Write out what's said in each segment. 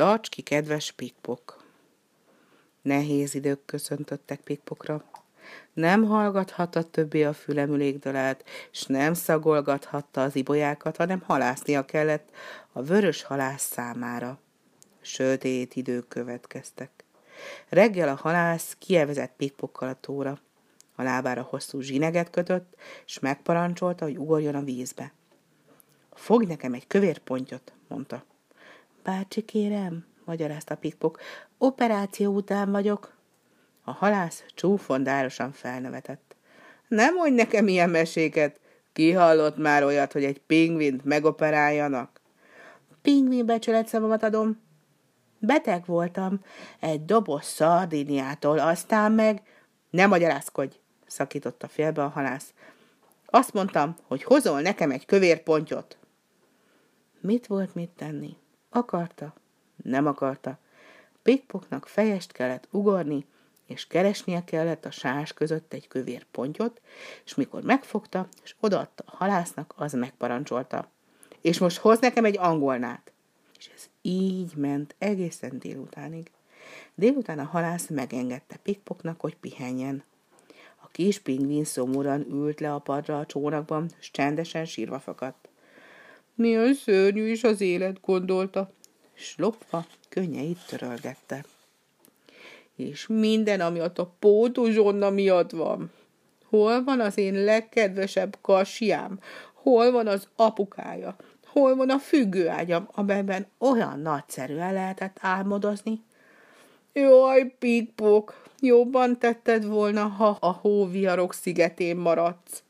Tarts ki, kedves pikpok! Nehéz idők köszöntöttek pikpokra. Nem hallgathatta többé a fülemülékdalát, s nem szagolgathatta az ibolyákat, hanem halásznia kellett a vörös halász számára. Sötét idők következtek. Reggel a halász kievezett pikpokkal a tóra. A lábára hosszú zsineget kötött, és megparancsolta, hogy ugorjon a vízbe. Fogj nekem egy kövér pontyot, mondta. Bácsi kérem, magyarázta Pikpok, operáció után vagyok. A halász csúfondárosan felnevetett. Nem mondj nekem ilyen meséket, ki már olyat, hogy egy pingvint megoperáljanak? Pingvin becsületszavamat adom. Beteg voltam egy doboz szardiniától, aztán meg... Nem magyarázkodj, szakította félbe a halász. Azt mondtam, hogy hozol nekem egy kövér pontyot. Mit volt mit tenni? Akarta? Nem akarta. Pikpoknak fejest kellett ugorni, és keresnie kellett a sás között egy kövér pontyot, és mikor megfogta, és odaadta a halásznak, az megparancsolta. És most hoz nekem egy angolnát. És ez így ment egészen délutánig. Délután a halász megengedte Pikpoknak, hogy pihenjen. A kis pingvin szomorúan ült le a padra a csónakban, és csendesen sírva fakadt. Milyen szörnyű is az élet, gondolta, és lopva könnyeit törölgette. És minden, ami ott a pótuzsonna miatt van. Hol van az én legkedvesebb kasiám? Hol van az apukája? Hol van a függőágyam, amelyben olyan nagyszerűen lehetett álmodozni? Jaj, pikpok, jobban tetted volna, ha a hóviarok szigetén maradsz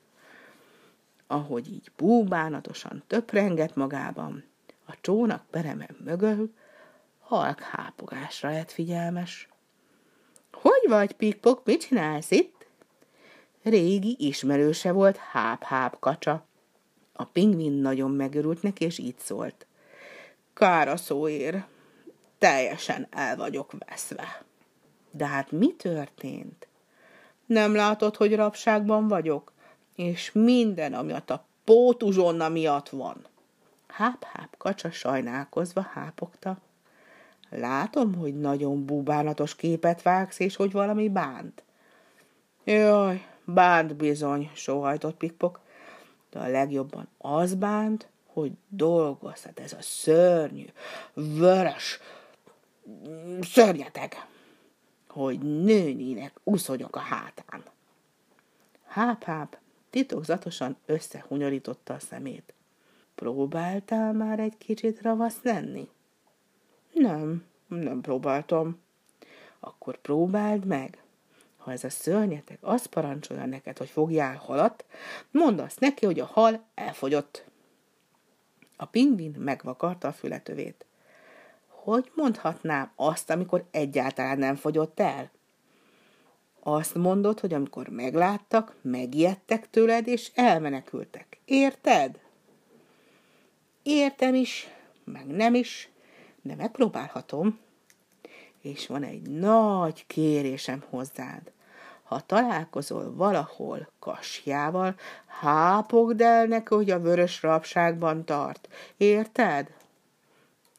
ahogy így búbánatosan töprengett magában, a csónak pereme mögül halk hápogásra lett figyelmes. Hogy vagy, pikpok, mit csinálsz itt? Régi ismerőse volt háp-háp kacsa. A pingvin nagyon megörült neki, és így szólt. Kár a szóér, teljesen el vagyok veszve. De hát mi történt? Nem látod, hogy rabságban vagyok? És minden, ami a pótuzsonna miatt van. Háp-háp kacsa sajnálkozva hápogta. Látom, hogy nagyon búbánatos képet vágsz, és hogy valami bánt. Jaj, bánt bizony, sóhajtott Pikpok, de a legjobban az bánt, hogy dolgozhat ez a szörnyű, vörös, szörnyeteg, hogy nőnének uszonyok a hátán. Háp-háp titokzatosan összehunyorította a szemét. Próbáltál már egy kicsit ravasz lenni? Nem, nem próbáltam. Akkor próbáld meg. Ha ez a szörnyetek azt parancsolja neked, hogy fogjál halat, mondd azt neki, hogy a hal elfogyott. A pingvin megvakarta a fületövét. Hogy mondhatnám azt, amikor egyáltalán nem fogyott el? Azt mondod, hogy amikor megláttak, megijedtek tőled, és elmenekültek. Érted? Értem is, meg nem is, de megpróbálhatom. És van egy nagy kérésem hozzád. Ha találkozol valahol kasjával, hápogd el neki, hogy a vörös rabságban tart. Érted?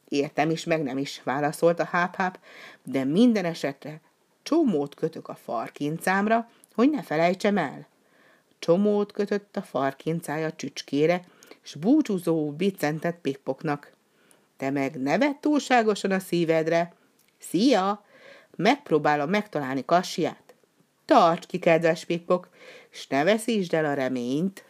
Értem is, meg nem is, válaszolt a háp-háp, de minden esetre Csomót kötök a farkincámra, hogy ne felejtsem el. Csomót kötött a farkincája csücskére, s búcsúzó bicentett pikpoknak. Te meg nevet túlságosan a szívedre. Szia! Megpróbálom megtalálni kassiát. Tarts ki, kedves pikpok, s ne veszítsd el a reményt.